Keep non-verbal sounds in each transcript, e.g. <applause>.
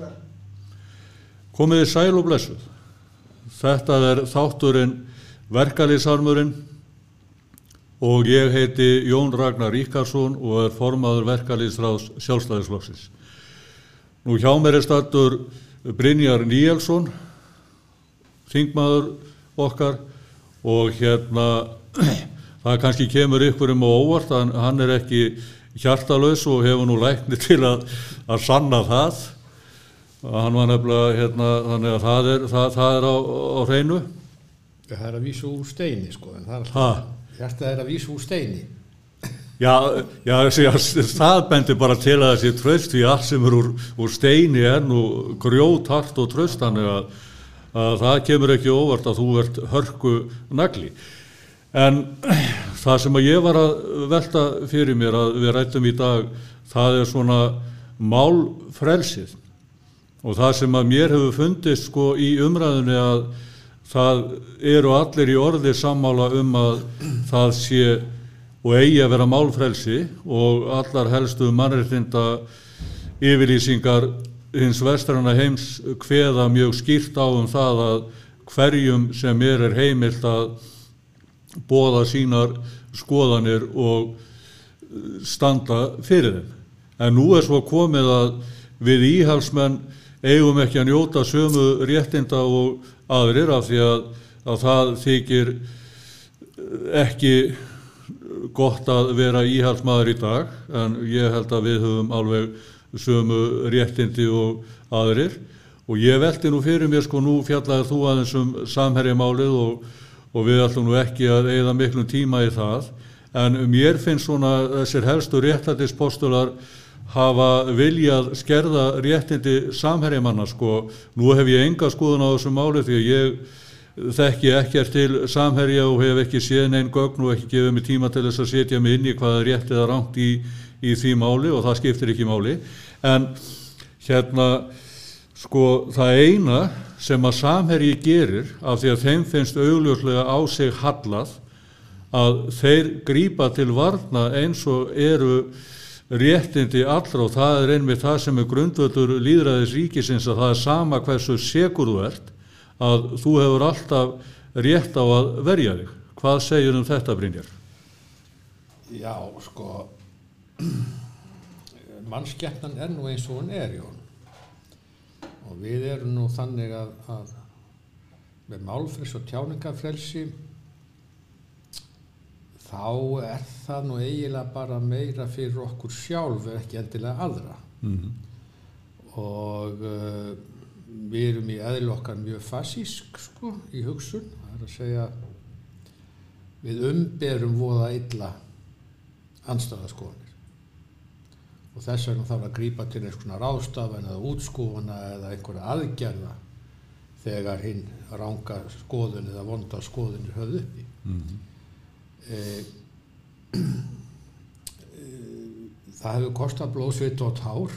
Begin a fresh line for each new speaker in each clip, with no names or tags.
svör.
Komiði sæl og blessuð. Þetta er þátturinn Verkalýsarmurinn og ég heiti Jón Ragnar Ríkarsson og er formaður Verkalýsráðs sjálfstæðisflokksins. Nú hjá mér er startur Brynjar Níelsson, þingmaður okkar og hérna <clears throat> það kannski kemur ykkur um og óvart, hann er ekki hjartalös og hefur nú lækni til að, að sanna það. Hann var nefnilega, hérna, þannig að það er, það, það er á, á hreinu.
Það er að vísa úr steini sko, er hjartað er að vísa úr steini.
Já, já, já, það bendir bara til að þessi tröst því allt sem er úr, úr steini er nú grjótart og tröst þannig að, að það kemur ekki óvart að þú ert hörku nagli. En það sem að ég var að velta fyrir mér að við rættum í dag, það er svona málfrelsið og það sem að mér hefur fundist sko í umræðunni að það eru allir í orði sammála um að það sé og eigi að vera málfrelsi og allar helstu mannreitinda yfirlýsingar hins vestrana heims kveða mjög skýrt á um það að hverjum sem er er heimilt að bóða sínar skoðanir og standa fyrir þeim. En nú er svo komið að við íhalsmenn eigum ekki að njóta sömu réttinda og aðrir af því að, að það þykir ekki gott að vera íhalsmaður í dag en ég held að við höfum alveg sömu réttindi og aðrir. Og ég velti nú fyrir mér sko nú fjallaði þú aðeins um samherjamálið og, og við ætlum nú ekki að eigða miklum tíma í það. En mér finnst svona þessir helstu réttættispostular hafa viljað skerða réttindi samherjamanna sko. Nú hef ég enga skoðun á þessu máli því að ég þekki ekkert til samherja og hef ekki séð neinn gögn og ekki gefið mig tíma til þess að setja mig inn í hvað er rétt eða rangt í, í því máli og það skiptir ekki máli. En hérna sko það eina sem að samherji gerir af því að þeim finnst augljóslega á sig hallað að þeir grípa til varna eins og eru réttindi allra og það er einmitt það sem er grundvöldur líðræðis ríkisins að það er sama hversu segur þú ert að þú hefur alltaf rétt á að verja þig. Hvað segir um þetta Brynjar?
Já, sko, <clears throat> mannskeppnan er nú eins og hún er, Jón. Og við erum nú þannig að, að með málfrels og tjáningafrelsi þá er það nú eiginlega bara meira fyrir okkur sjálf en ekki endilega aðra.
Mm -hmm.
Og uh, við erum í eðl okkar mjög fasísk sko, í hugsun, það er að segja við umberum voða illa anstæðaskoðanir og þess vegna þarf að grípa til einhvers konar ráðstafan eða útskúfana eða einhverja aðgerða þegar hinn ranga skoðun eða vonda skoðun er höfð uppi
Mm -hmm.
E, <clears throat> e, það hefur kostað blóðsvit og tár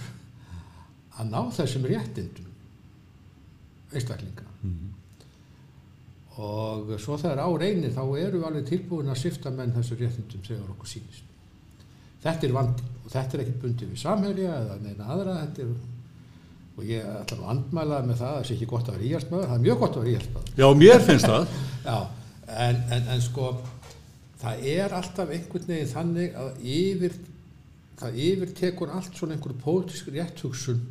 að ná þessum réttindum einstaklinga
Mm -hmm.
og svo þegar á reynir þá eru við alveg tilbúin að sifta menn þessu réttindum þegar okkur sýnist þetta er vandi og þetta er ekki bundið við samhælja eða neina aðra þetta er og ég ætla að andmæla með það að það sé ekki gott að vera íhjálpsmaður það er mjög gott að vera íhjálpsmaður
Já, mér finnst það. <laughs>
Já, en, en, en sko það er alltaf einhvern veginn þannig að yfir það yfir tekur allt svona einhverju pólitísk rétthugsun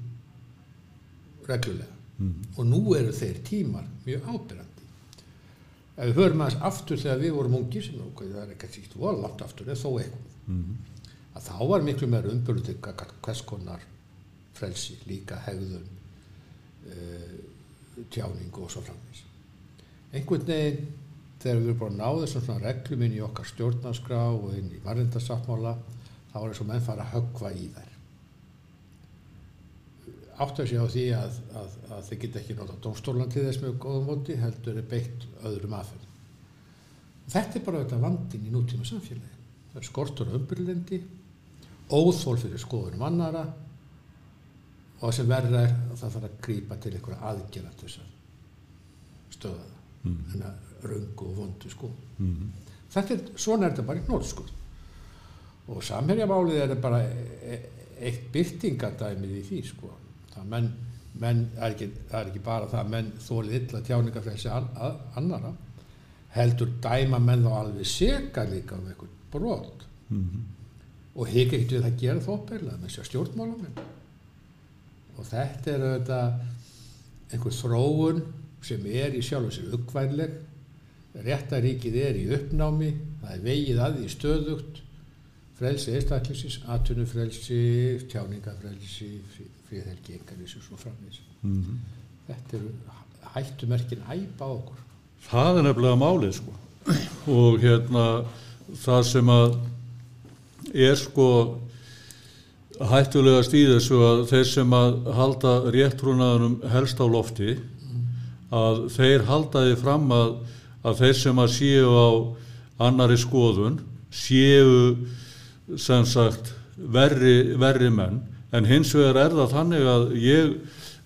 reglulega.
Mm.
og nú eru þeir tímar mjög ábyrrandi ef við höfum aðeins aftur þegar við vorum ungir sem ok, það er ekkert síkt voru langt aftur en þó eitthvað
Mm
að þá var miklu umbyrðu til hvers konar frelsi, líka hegðun uh, tjáning og svo framvís einhvern veginn þegar við erum bara að ná þessum svona reglum inn í okkar stjórnarskrá og inn í varðindarsáttmála þá er þess að menn fara að höggva í þær. Áttu að segja á því að, að, að þeir geta ekki nota dómstólan til þess með góðum móti heldur er beitt öðrum aðferð þetta er bara þetta vandin í nútíma samfélagi. Það er skortur umbyrlendi óþól fyrir skoðunum annara og það sem verða er að það þarf að grípa til einhverja aðgerða til þess að stöða það.
Mm.
en að röngu og vondu sko.
Mm -hmm.
þetta er, svona er þetta bara í nórskur og samherjamálið er bara e eitt byrtingadæmið í því sko. Það menn menn, það er ekki, það er ekki bara það að menn þólið illa tjáningafrelsi annara heldur dæma menn þá alveg seka líka um einhvern brot. Og hika ekkert við að gera þóperlega með sér stjórnmálamenn. Og þetta er auðvitað einhver þróun sem er í sjálf og sér uggvænleg réttaríkið er í uppnámi það er vegið að því stöðugt. Frelsi einstaklisins, atvinnufrelsi tjáningafrelsi fríðhelgi engarins og svo framvís þetta eru hættumerkin æpa okkur.
Það er nefnilega málið sko. Og hérna það sem að er sko hættulega stíð þessu að þeir sem að halda réttrúnaðunum helst á lofti að þeir halda því fram að, að þeir sem að séu á annari skoðun séu sem sagt verri, verri menn. En hins vegar er það þannig að ég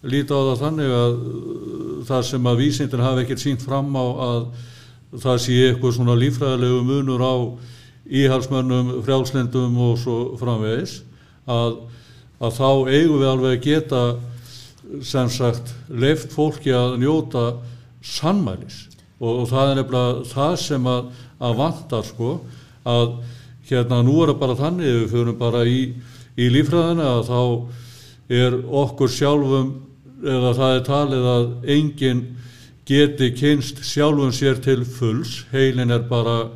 líti á það þannig að uh, það sem að vísindin hafi ekkert sínt fram á að það sé eitthvað svona lífræðilegu munur á íhalsmönnum, frjálslendum og svo framvegis að, að þá eigum við alveg að geta sem sagt leift fólki að njóta sannmælis og, og það er nefnilega það sem að, að vantar sko að hérna nú er það bara þannig ef við förum bara í, í lífræðina að þá er okkur sjálfum eða það er talið að enginn geti kynst sjálfum sér til fulls, heilin er bara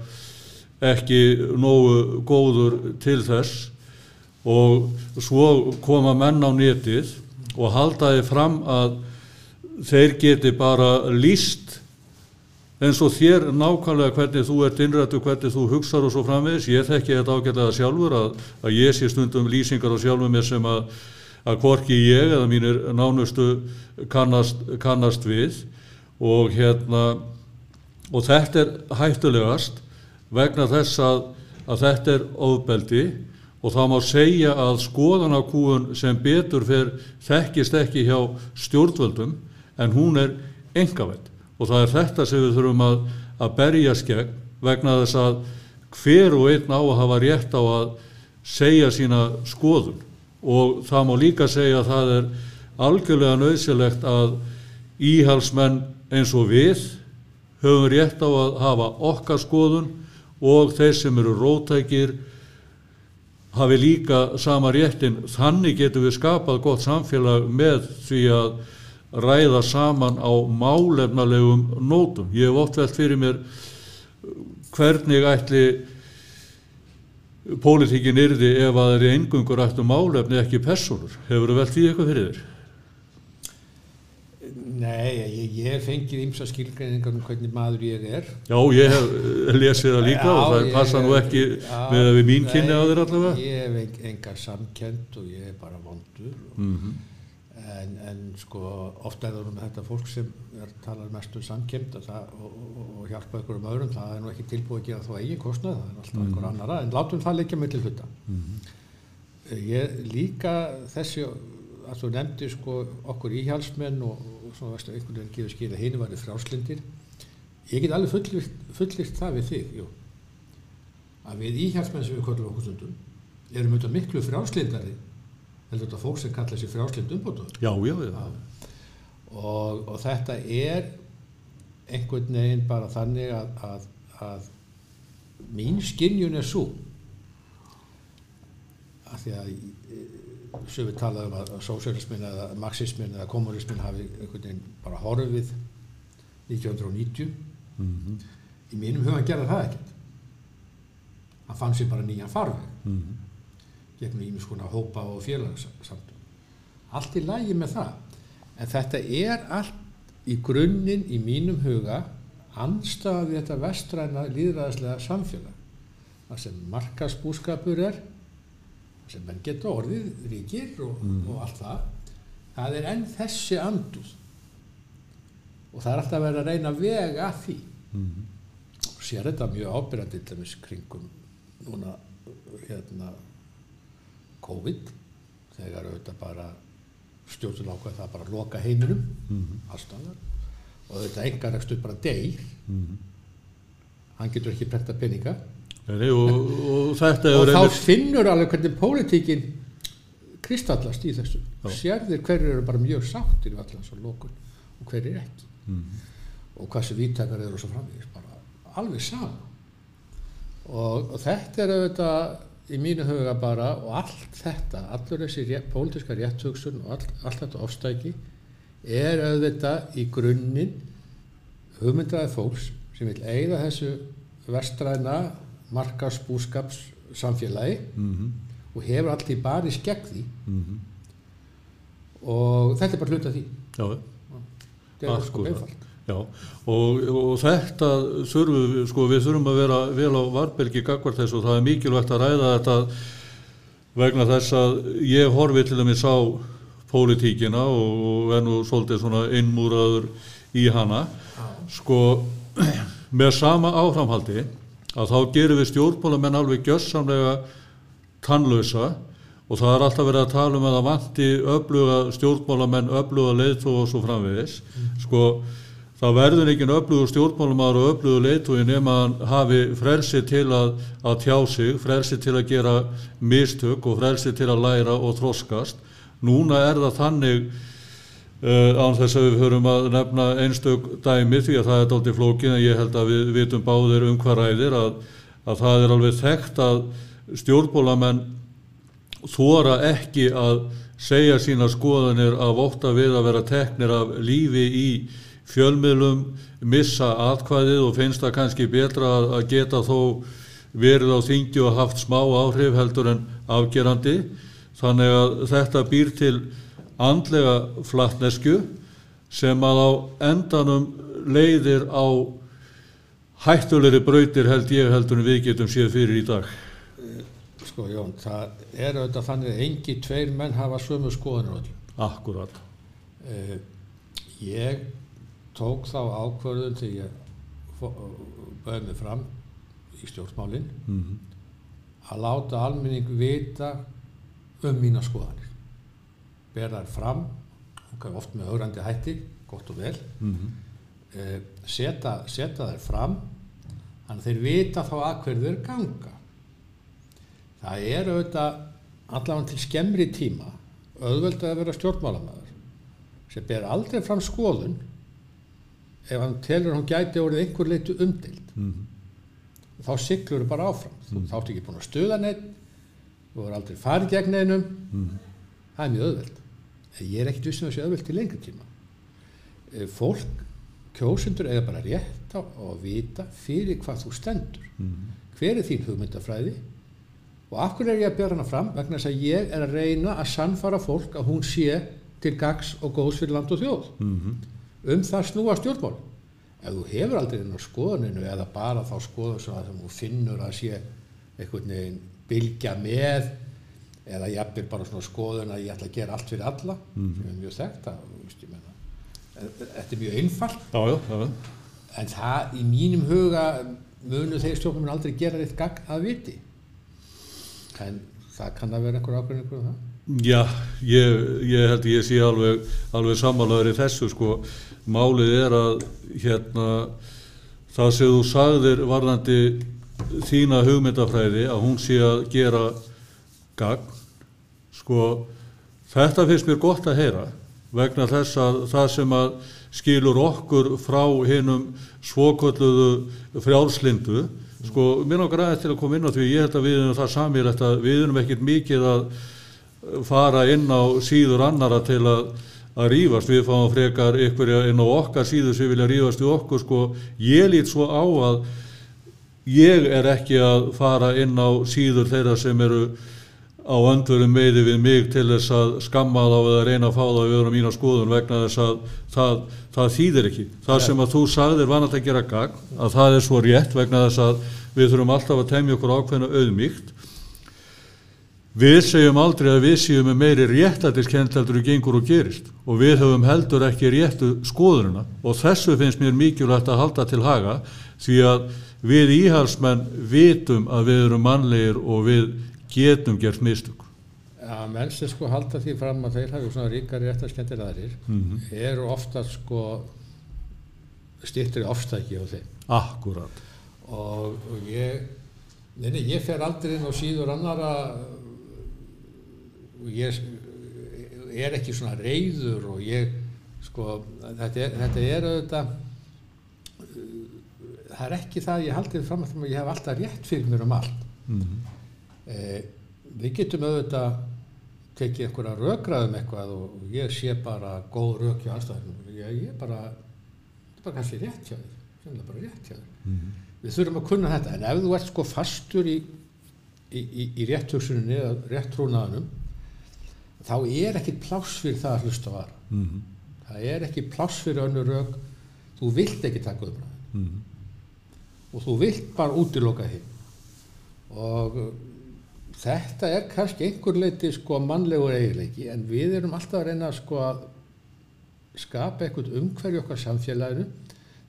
ekki nógu góður til þess. Og svo koma menn á netið og halda þið fram að þeir geti bara líst eins og þér nákvæmlega hvernig þú ert innrættu, hvernig þú hugsar og svo framvegis, ég þekki þetta ágætlega sjálfur að, að ég sé stundum lýsingar á sjálfum mér sem að, að hvorki ég eða mínir nánustu kannast, kannast við. Og hérna og þetta er hættulegast vegna þess að, að þetta er ofbeldi. Og þá má segja að skoðanakúun sem betur fer þekkist ekki hjá stjórnvöldum en hún er engaveld og það er þetta sem við þurfum að, að berja skegn vegna þess að hver og einn á að hafa rétt á að segja sína skoðun. Og það má líka segja að það er algjörlega nöðsilegt að íhalsmenn eins og við höfum rétt á að hafa okkar skoðun og þeir sem eru rótækir hafi líka sama réttin þannig getum við skapað gott samfélag með því að ræða saman á málefnalegum nótum. Ég hef oft velt fyrir mér hvernig ætli pólitíkin yrði ef að það er engungur ættu málefni ekki personur. Hefur þú velt því eitthvað fyrir þér?
Nei, ég, ég hef fengið ymsa skilgreiningar um hvernig maður ég er.
Já, ég hef lesið það líka
Já,
og það passa nú ekki
Já,
með að við mín kynni á þér allavega.
Ég hef en- enga samkend og ég er bara vondur.
Mm
En, en sko, ofta er það með þetta fólk sem er, talar mest um samkend og, og, og, hjálpa ykkur um öðrum, það er nú ekki tilbúið að gera þá eigin kostnað, það er alltaf
Mhm.
ykkur annara, en látum það leikja með til hluta. Ég líka þessi, að þú nefndi sko okkur íhjálpsmenn og, og svona veistu einhvern veginn gefur skil að hinn var frjálslindir. Ég get alveg fullirt, það við þig, jú. Að við íhjálpsmenn sem við kollum okkur stundum erum auðvitað miklu frjálslindari heldur þetta fólk sem kallar sér frjálslind umbótuður.
Já, já, já.
Og, og þetta er einhvern veginn bara þannig að, að, að mín skinnjun er svo að því að sem við talaðum að sósialismin eða marxismin eða kommunismin hafi einhvern veginn bara horfið 1990
Mm
í mínum hugan gerði það ekkert hann fann sér bara nýjan farveg
-hmm.
Gegnum ímiskona hópa og félagsamtum. Allt í lægi með það. En þetta er allt í grunninn í mínum huga anstaði þetta vestræna líðræðislega samfélag. Það sem markasbúskapur er, sem menn geta orðið, ríkir og, og allt það, það er enn þessi anduð. Og það er alltaf verið að reyna vega að því. Og sér þetta mjög ábyrjandi til dæmis kringum núna hérna COVID þegar auðvitað bara stjórnum ákveð það bara að loka heiminum
Mhm.
allstaðar og auðvitað engar ekstu bara deyr.
Mhm.
hann getur ekki prenta peninga.
Nei, og, og
og
hefur
þá finnur alveg hvernig pólitíkin kristallast í þessu. Sérðir hverju eru bara mjög sáttir við allan svo lókun og hverju ekki.
Mm.
og hvað sem víttakar eru og svo framvegis. Bara alveg og, og þetta er auðvitað í mínu huga bara og allt þetta, allur þessi rétt, pólitíska rétthugsun og allt, allt þetta ofstæki er auðvitað í grunninn hugmyndraði fólks sem vil eigða þessu vestræna markasbúskaps samfélagi
Mm
og hefur allt í bara í skegg því.
-hmm.
og þetta er bara hluta því.
Já,
þetta er sko. einfalt
já, og, og þetta þurfum við, sko, við þurfum að vera vel á varbergi gagvart þessu og það er mikilvægt að ræða þetta vegna þess að ég horfi til dæmis á pólitíkina og, og er nú svolítið svona innmúraður í hana. Sko með sama áframhaldi að þá gerum við stjórnmálamenn alveg gjössamlega tannlausa og það er alltaf verið að tala um að það vanti öfluga stjórnmálamenn, öfluga leiðtóð og svo framvegis. Sko, það verður ekki öflugur stjórnmálamæður og öflugur leiðtói nema hann hafi frelsi til að, að tjá sig, frelsi til að gera mistök og frelsi til að læra og þroskast. Núna er það þannig Uh, án þess að við höfum að nefna einstök dæmi því að það er dálítið flókin en ég held að við vitum báðir um hvað ræðir að, að það er alveg þekkt að stjórnbólamenn þóra ekki að segja sína skoðanir að vóta við að vera teknir af lífi í fjölmiðlum, missa atkvæðið og finnst það kannski betra að, geta þó verið á þingju og haft smá áhrif heldur en afgerandi þannig að þetta býr til andlega flattnesku sem að á endanum leiðir á hættulegri brautir held ég heldur en við getum séð fyrir í dag.
Sko Jón, það er auðvitað þannig að engi tveir menn hafa sömu öllu.
Akkurat.
Uh, ég tók þá ákvörðun þegar ég bauði mig fram í stjórnmálinn
Mm -hmm.
að láta almenning vita um mína skoðanir. Ber þær fram, oft með augrandi hætti, gott og vel,
Mm -hmm.
uh, seta, seta þær fram, þannig að þeir vita þá að hverju þeir ganga. Það er auðvitað allavega til skemmri tíma auðvöld að vera stjórnmálamæður sem ber aldrei fram skoðun ef hann telur hann gæti orðið einhver leitu umdild
Mm -hmm.
þá siglur þú bara áfram. Þú þátt ekki búin að stuða neitt þú er aldrei farið gegn neinum það er mjög en ég er ekkit vissum að það sé auðveld til lengri tíma. Eh, fólk kjósundur eiga bara rétt á að vita fyrir hvað þú stendur. Hver er þín hugmyndafræði? Og af hverju er ég að björa hana fram? Vegna þess að ég er að reyna að sannfara fólk að hún sé til gags og góðs fyrir land og þjóð um það snúa stjórnmál. Ef þú hefur aldrei inn á skoðuninu eða bara þá skoðun sem að þú finnur að sé einhvern veginn bylgja með eða jafnvel bara svona skoðun að ég ætla að gera allt fyrir alla sem er mjög þekkt ég meina, en- þetta er mjög einfalt.
Já, já, já.
en það í mínum huga munu þeir stjórnum aldrei gera eitt gagn að viti. En það kann að vera einhver ákveðin um það
Já, ég, ég held ég sé alveg, alveg sammálaður í þessu sko. Málið er að hérna, það sem þú sagðir varðandi þína hugmyndafræði að hún sé að gera gagn. Sko, þetta finnst mér gott að heyra vegna þess að það sem að skilur okkur frá hinnum svokölluðu frjálslindu sko, mér nokkar aðeins til að koma inn á því ég held að við erum það samir að við erum ekkert mikið að fara inn á síður annara til að, að rífast, við fáum frekar ykkur inn á okkar síður sem vilja rífast við okkur sko, ég lít svo á að ég er ekki að fara inn á síður þeirra sem eru á öndverum meði við mig til þess að skamma þá eða reyna að fá þá við erum mína skoðun vegna þess að það, það þýðir ekki. Það sem að þú sagðir vanat að gera gagn, að það er svo rétt vegna þess að við þurfum alltaf að temja okkur ákveðna auðmíkt Við segjum aldrei að við séum með meiri réttættiskend heldur en gengur og gerist og við höfum heldur ekki réttu skoðununa og þessu finnst mér mikilvægt að halda til haga því að við íhalsmenn vitum að við erum mannlegir og við getum gert mistök.
að menn sem sko halda því fram að þeir hafi svona ríkari réttarskendir aðrir
Mm
eru ofta sko styrtri ofstæki á þeim
Akkurat.
og, og ég nei, nei, ég fer aldrei inn á síður annara ég er ekki svona reyður og ég sko, þetta er, þetta er auðvitað uh, það er ekki það ég haldið fram að ég hef alltaf rétt fyrir mér um allt
Mhm.
eh, við getum auðvitað tekið einhverja rökraðum eitthvað og ég sé bara góð rök hjá aðstæðunum ég, ég er bara, þetta er bara kannski rétt hjá þér sennilega bara rétt hjá þér
Mhm.
við þurfum að kunna þetta en ef þú ert sko fastur í, í, í, í rétthugsuninni eða réttrúnaðanum þá er ekki pláss fyrir það að hlusta á aðra.
Mhm.
það er ekki pláss fyrir önnur rök. Þú vilt ekki taka umræðin
Mhm.
og þú vilt bara útiloka hinn og uh, þetta er kannski einhver leiti sko mannlegur eiginleiki en við erum alltaf að reyna sko að skapa eitthvað umhverju okkar samfélaginu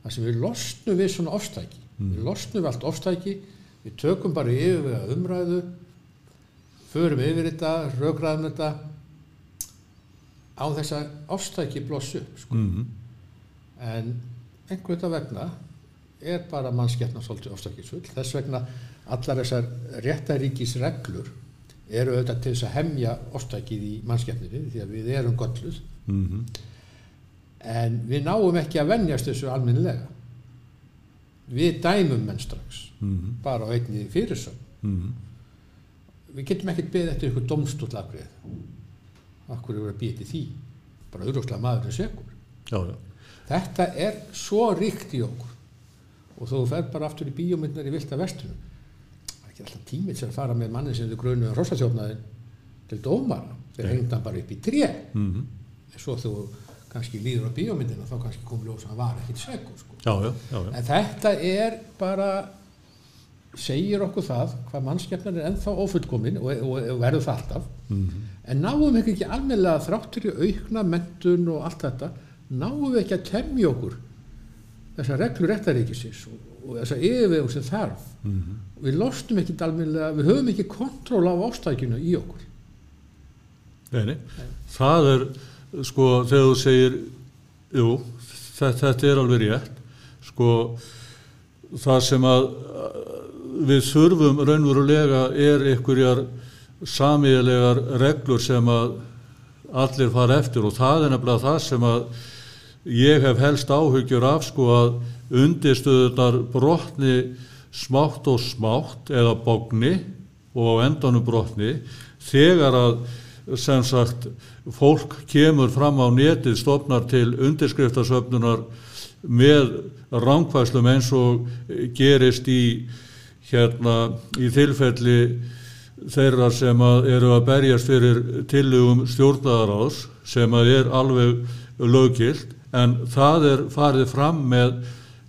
þar sem við losnum við svona ofstæki. Við losnum við allt ofstæki. Við tökum bara yfir við að umræðu förum yfir þetta raugraðum þetta á þess að ofstæki blossu upp sko.
Mhm.
en einhvern veginn vegna er bara mannskeppna svolítið ofstækisfull þess vegna allar þessar réttaríkis reglur eru auðvitað til þess að hemja ofstækið í mannskeppninni því að við erum gölluð
Mhm.
en við náum ekki að venjast þessu almennilega við dæmum menn strax
Mhm.
bara á einni fyrirsögn
Mhm.
við getum ekkert beðið eftir ykkur domstóllagrið okkur eru að býja til því bara auðvitað maður er segur
Já, já.
Þetta er svo ríkt í okkur og þú fer bara aftur í bíómyndar í vilda vestunum það er ekki alltaf tímið sem að fara með manni sem þau grunu um rossatjófnaðin til dómara þeir
Nei.
hengda bara upp í tré
Mhm.
en svo þú kannski líður á bíómyndina þá kannski kom ljós að hann var ekkit segur sko.
Já, já, já, já.
en þetta er bara segir okkur það hvað mannskefnar er ennþá ofullkomin og, og, og verður það alltaf
Mhm.
en náum við ekki almennilega þráttur í aukna mentun og allt þetta náum við ekki að temja okkur þessar reglur réttaríkisins og, og þessar yfirvegum sem þarf
Mhm.
við losnum ekki almennilega við höfum ekki kontról á ástækinu í okkur
Nei, nei. Það er, sko, þegar þú segir, jú, þetta, þetta er alveg rétt, sko, það sem að við þurfum raunverulega er einhverjar samíðilegar reglur sem að allir fara eftir og það er nefnilega það sem að ég hef helst áhyggjur af sko að undirstöðunar brotni smátt og smátt eða bókni og á endanum brotni þegar að sem sagt fólk kemur fram á netið stofnar til undirskriftasöfnunar með ránkvæslum eins og gerist í hérna í tilfelli þeirra sem að eru að berjast fyrir tillögum stjórnadaráðs sem að er alveg löggilt en það er farið fram með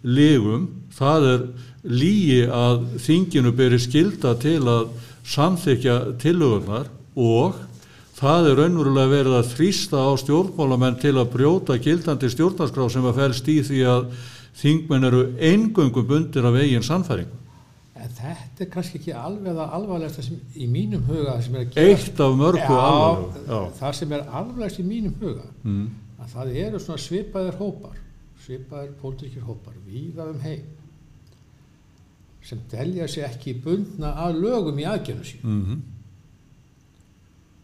lígum, það er lígi að þinginu beri skilda til að samþykja tillögunar og það er raunverulega verið að þrýsta á stjórnmálamenn til að brjóta gildandi stjórnarskrá sem að fælst í því að þingmenn eru eingöngum bundir af eigin sannfæringu.
En þetta er kannski ekki alveg það alvarlegasta sem í mínum huga sem er að gera
Eitt af mörgu alvarlegu. Já.
það sem er alvarlegast í mínum huga
Mm.
að það eru svona svipaðir hópar svipaðir pólitíkir hópar víða um heim sem delja sig ekki bundna að lögum í aðgjörnum sín
Mm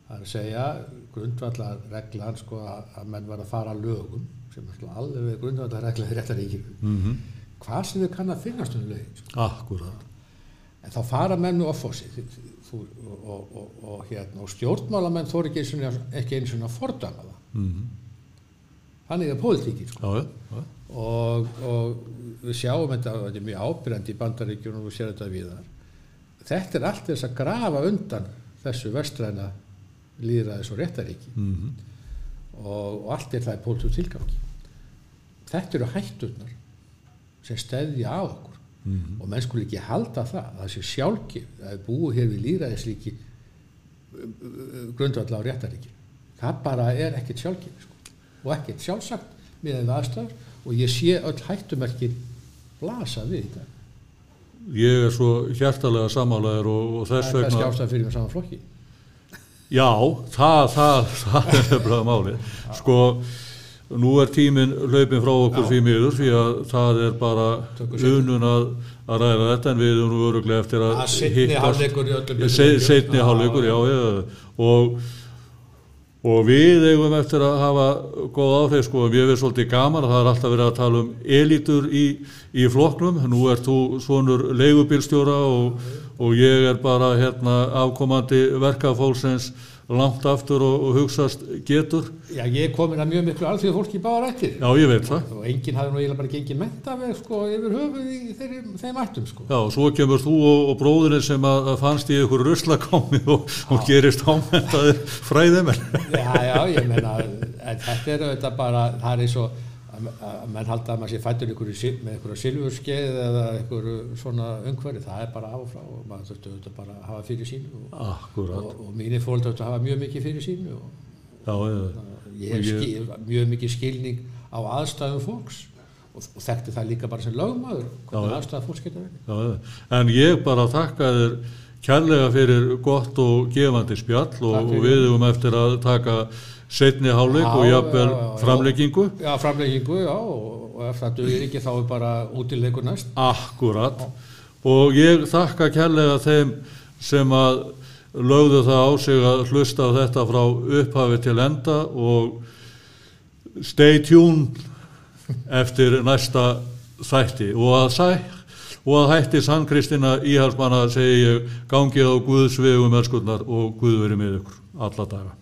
það er að segja grundvallar reglan sko að, að menn var að fara að lögum sem er svona alveg grundvallar regla í réttaríkinu
-hmm.
hvað sem þau kann að finnast um lögin sko.
Akkurat.
En þá fara menn með offósi og, og, og, og, hérna, og stjórnmálamenn þóri ekki eins og ekki eins og að fordama það.
Mm
þannig er pólitíkin sko. Og, og við sjáum þetta, og þetta er mjög ábyrjandi í bandaríkjunum og við séum þetta viðar þetta er allt þess að grafa undan þessu vestræna líðræðis og réttaríki
Mm
og, og allt er það í pólitíu tilgangi. Þetta eru hætturnar sem stæðja á okkur
-hmm.
og menn skulle ekki halda það að það sé sjálfgef að búum hér við líðræðislíki grundvalla á réttaríki það bara er ekkert sjálfgef sko. og ekkert sjálfsagt með það aðstæður og ég sé öll hættumerkin blasa við dag
Ég er svo hjartalega samálaður og, og þess
það er kannski
vegna...
ástæð fyrir með saman flokki
Já, það, það, <laughs> það er nefnilega málið. Sko, nú er tíminn hlaupin frá okkur
Já.
því miður því að það er bara unun að, að ræða þetta en við erum nú öruglega eftir að
að setni
já, og og við eigum eftir að hafa góð áhrif sko, ég veist svolítið gaman að það er alltaf verið að tala um elitur í, í flokknum, nú ert þú svonur leigubílstjóra og, og ég er bara hérna afkomandi verkafólksins langt aftur og, og hugsaðst getur.
Já, ég er komin að mjög miklu alþjóð fólki báðar ættir.
Já, ég veit það.
Og enginn hafði nú eiginlega bara gengið mentaveg sko yfir höfuð í þeirri, þeim ættum sko.
Já, og svo kemur þú og, og bróðurinn sem að, að fannst í ykkur ruslakámi og, og gerist ámentaðir fræðimenn.
Já, já, ég menna, þetta er auðvitað bara, það er eins og að menn halda að maður sé fættur með einhverju silfurskeið eða einhverju svona umhverfi, það er bara af og frá og maður þurftu auðvitað bara að hafa fyrir sínu og, og, og mínir fólk þurftu að hafa mjög mikið fyrir sínu og
Já,
ég hef skil, mjög mikið skilning á aðstæðum fólks og, og þekkti það líka bara sem lögmaður hvernig aðstæða fólks getur
verið. En ég bara þakka þér kærlega fyrir gott og gefandi spjall og við höfum eftir að taka setni hálik og jafnvel framleggingu
Já, framleggingu, já og, ef það dugir ekki þá er bara útilegur næst.
Akkurat já. og ég þakka kærlega þeim sem að lögðu það á sig að hlusta á þetta frá upphafi til enda og stay tuned eftir næsta þætti. Og að sæ og að hætti sann Kristina Íhalsmanna segi ég gangið á Guðs vegum elskurnar og Guð verið með ykkur alla daga